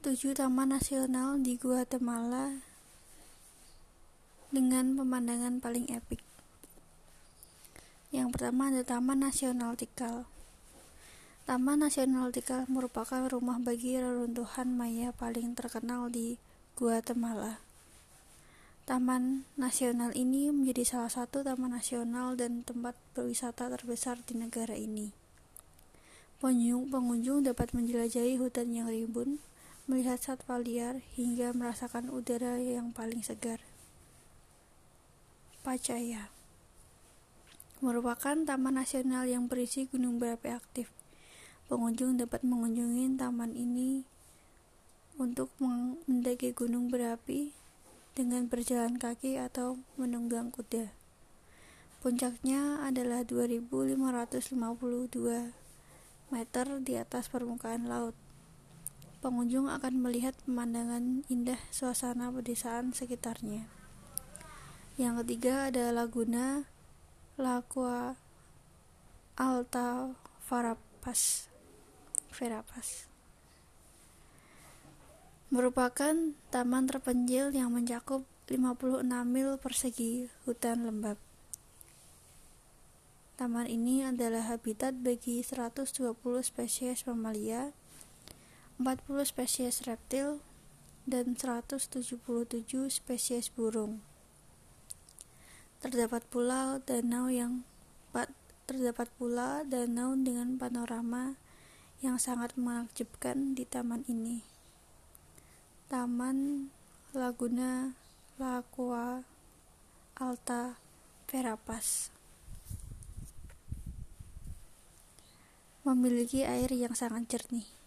tujuh taman nasional di Guatemala dengan pemandangan paling epik. Yang pertama ada Taman Nasional Tikal. Taman Nasional Tikal merupakan rumah bagi reruntuhan Maya paling terkenal di Guatemala. Taman nasional ini menjadi salah satu taman nasional dan tempat berwisata terbesar di negara ini. Pengunjung, pengunjung dapat menjelajahi hutan yang rimbun, melihat satwa liar, hingga merasakan udara yang paling segar. Pacaya merupakan taman nasional yang berisi gunung berapi aktif. Pengunjung dapat mengunjungi taman ini untuk mendaki gunung berapi dengan berjalan kaki atau menunggang kuda. Puncaknya adalah 2552 meter di atas permukaan laut. Pengunjung akan melihat pemandangan indah suasana pedesaan sekitarnya. Yang ketiga ada Laguna Lagua Alta Verapas. Verapas merupakan taman terpencil yang mencakup 56 mil persegi hutan lembab. Taman ini adalah habitat bagi 120 spesies mamalia, 40 spesies reptil, dan 177 spesies burung. Terdapat pula danau yang terdapat pula danau dengan panorama yang sangat menakjubkan di taman ini. Taman Laguna Lagua Alta Verapas memiliki air yang sangat jernih.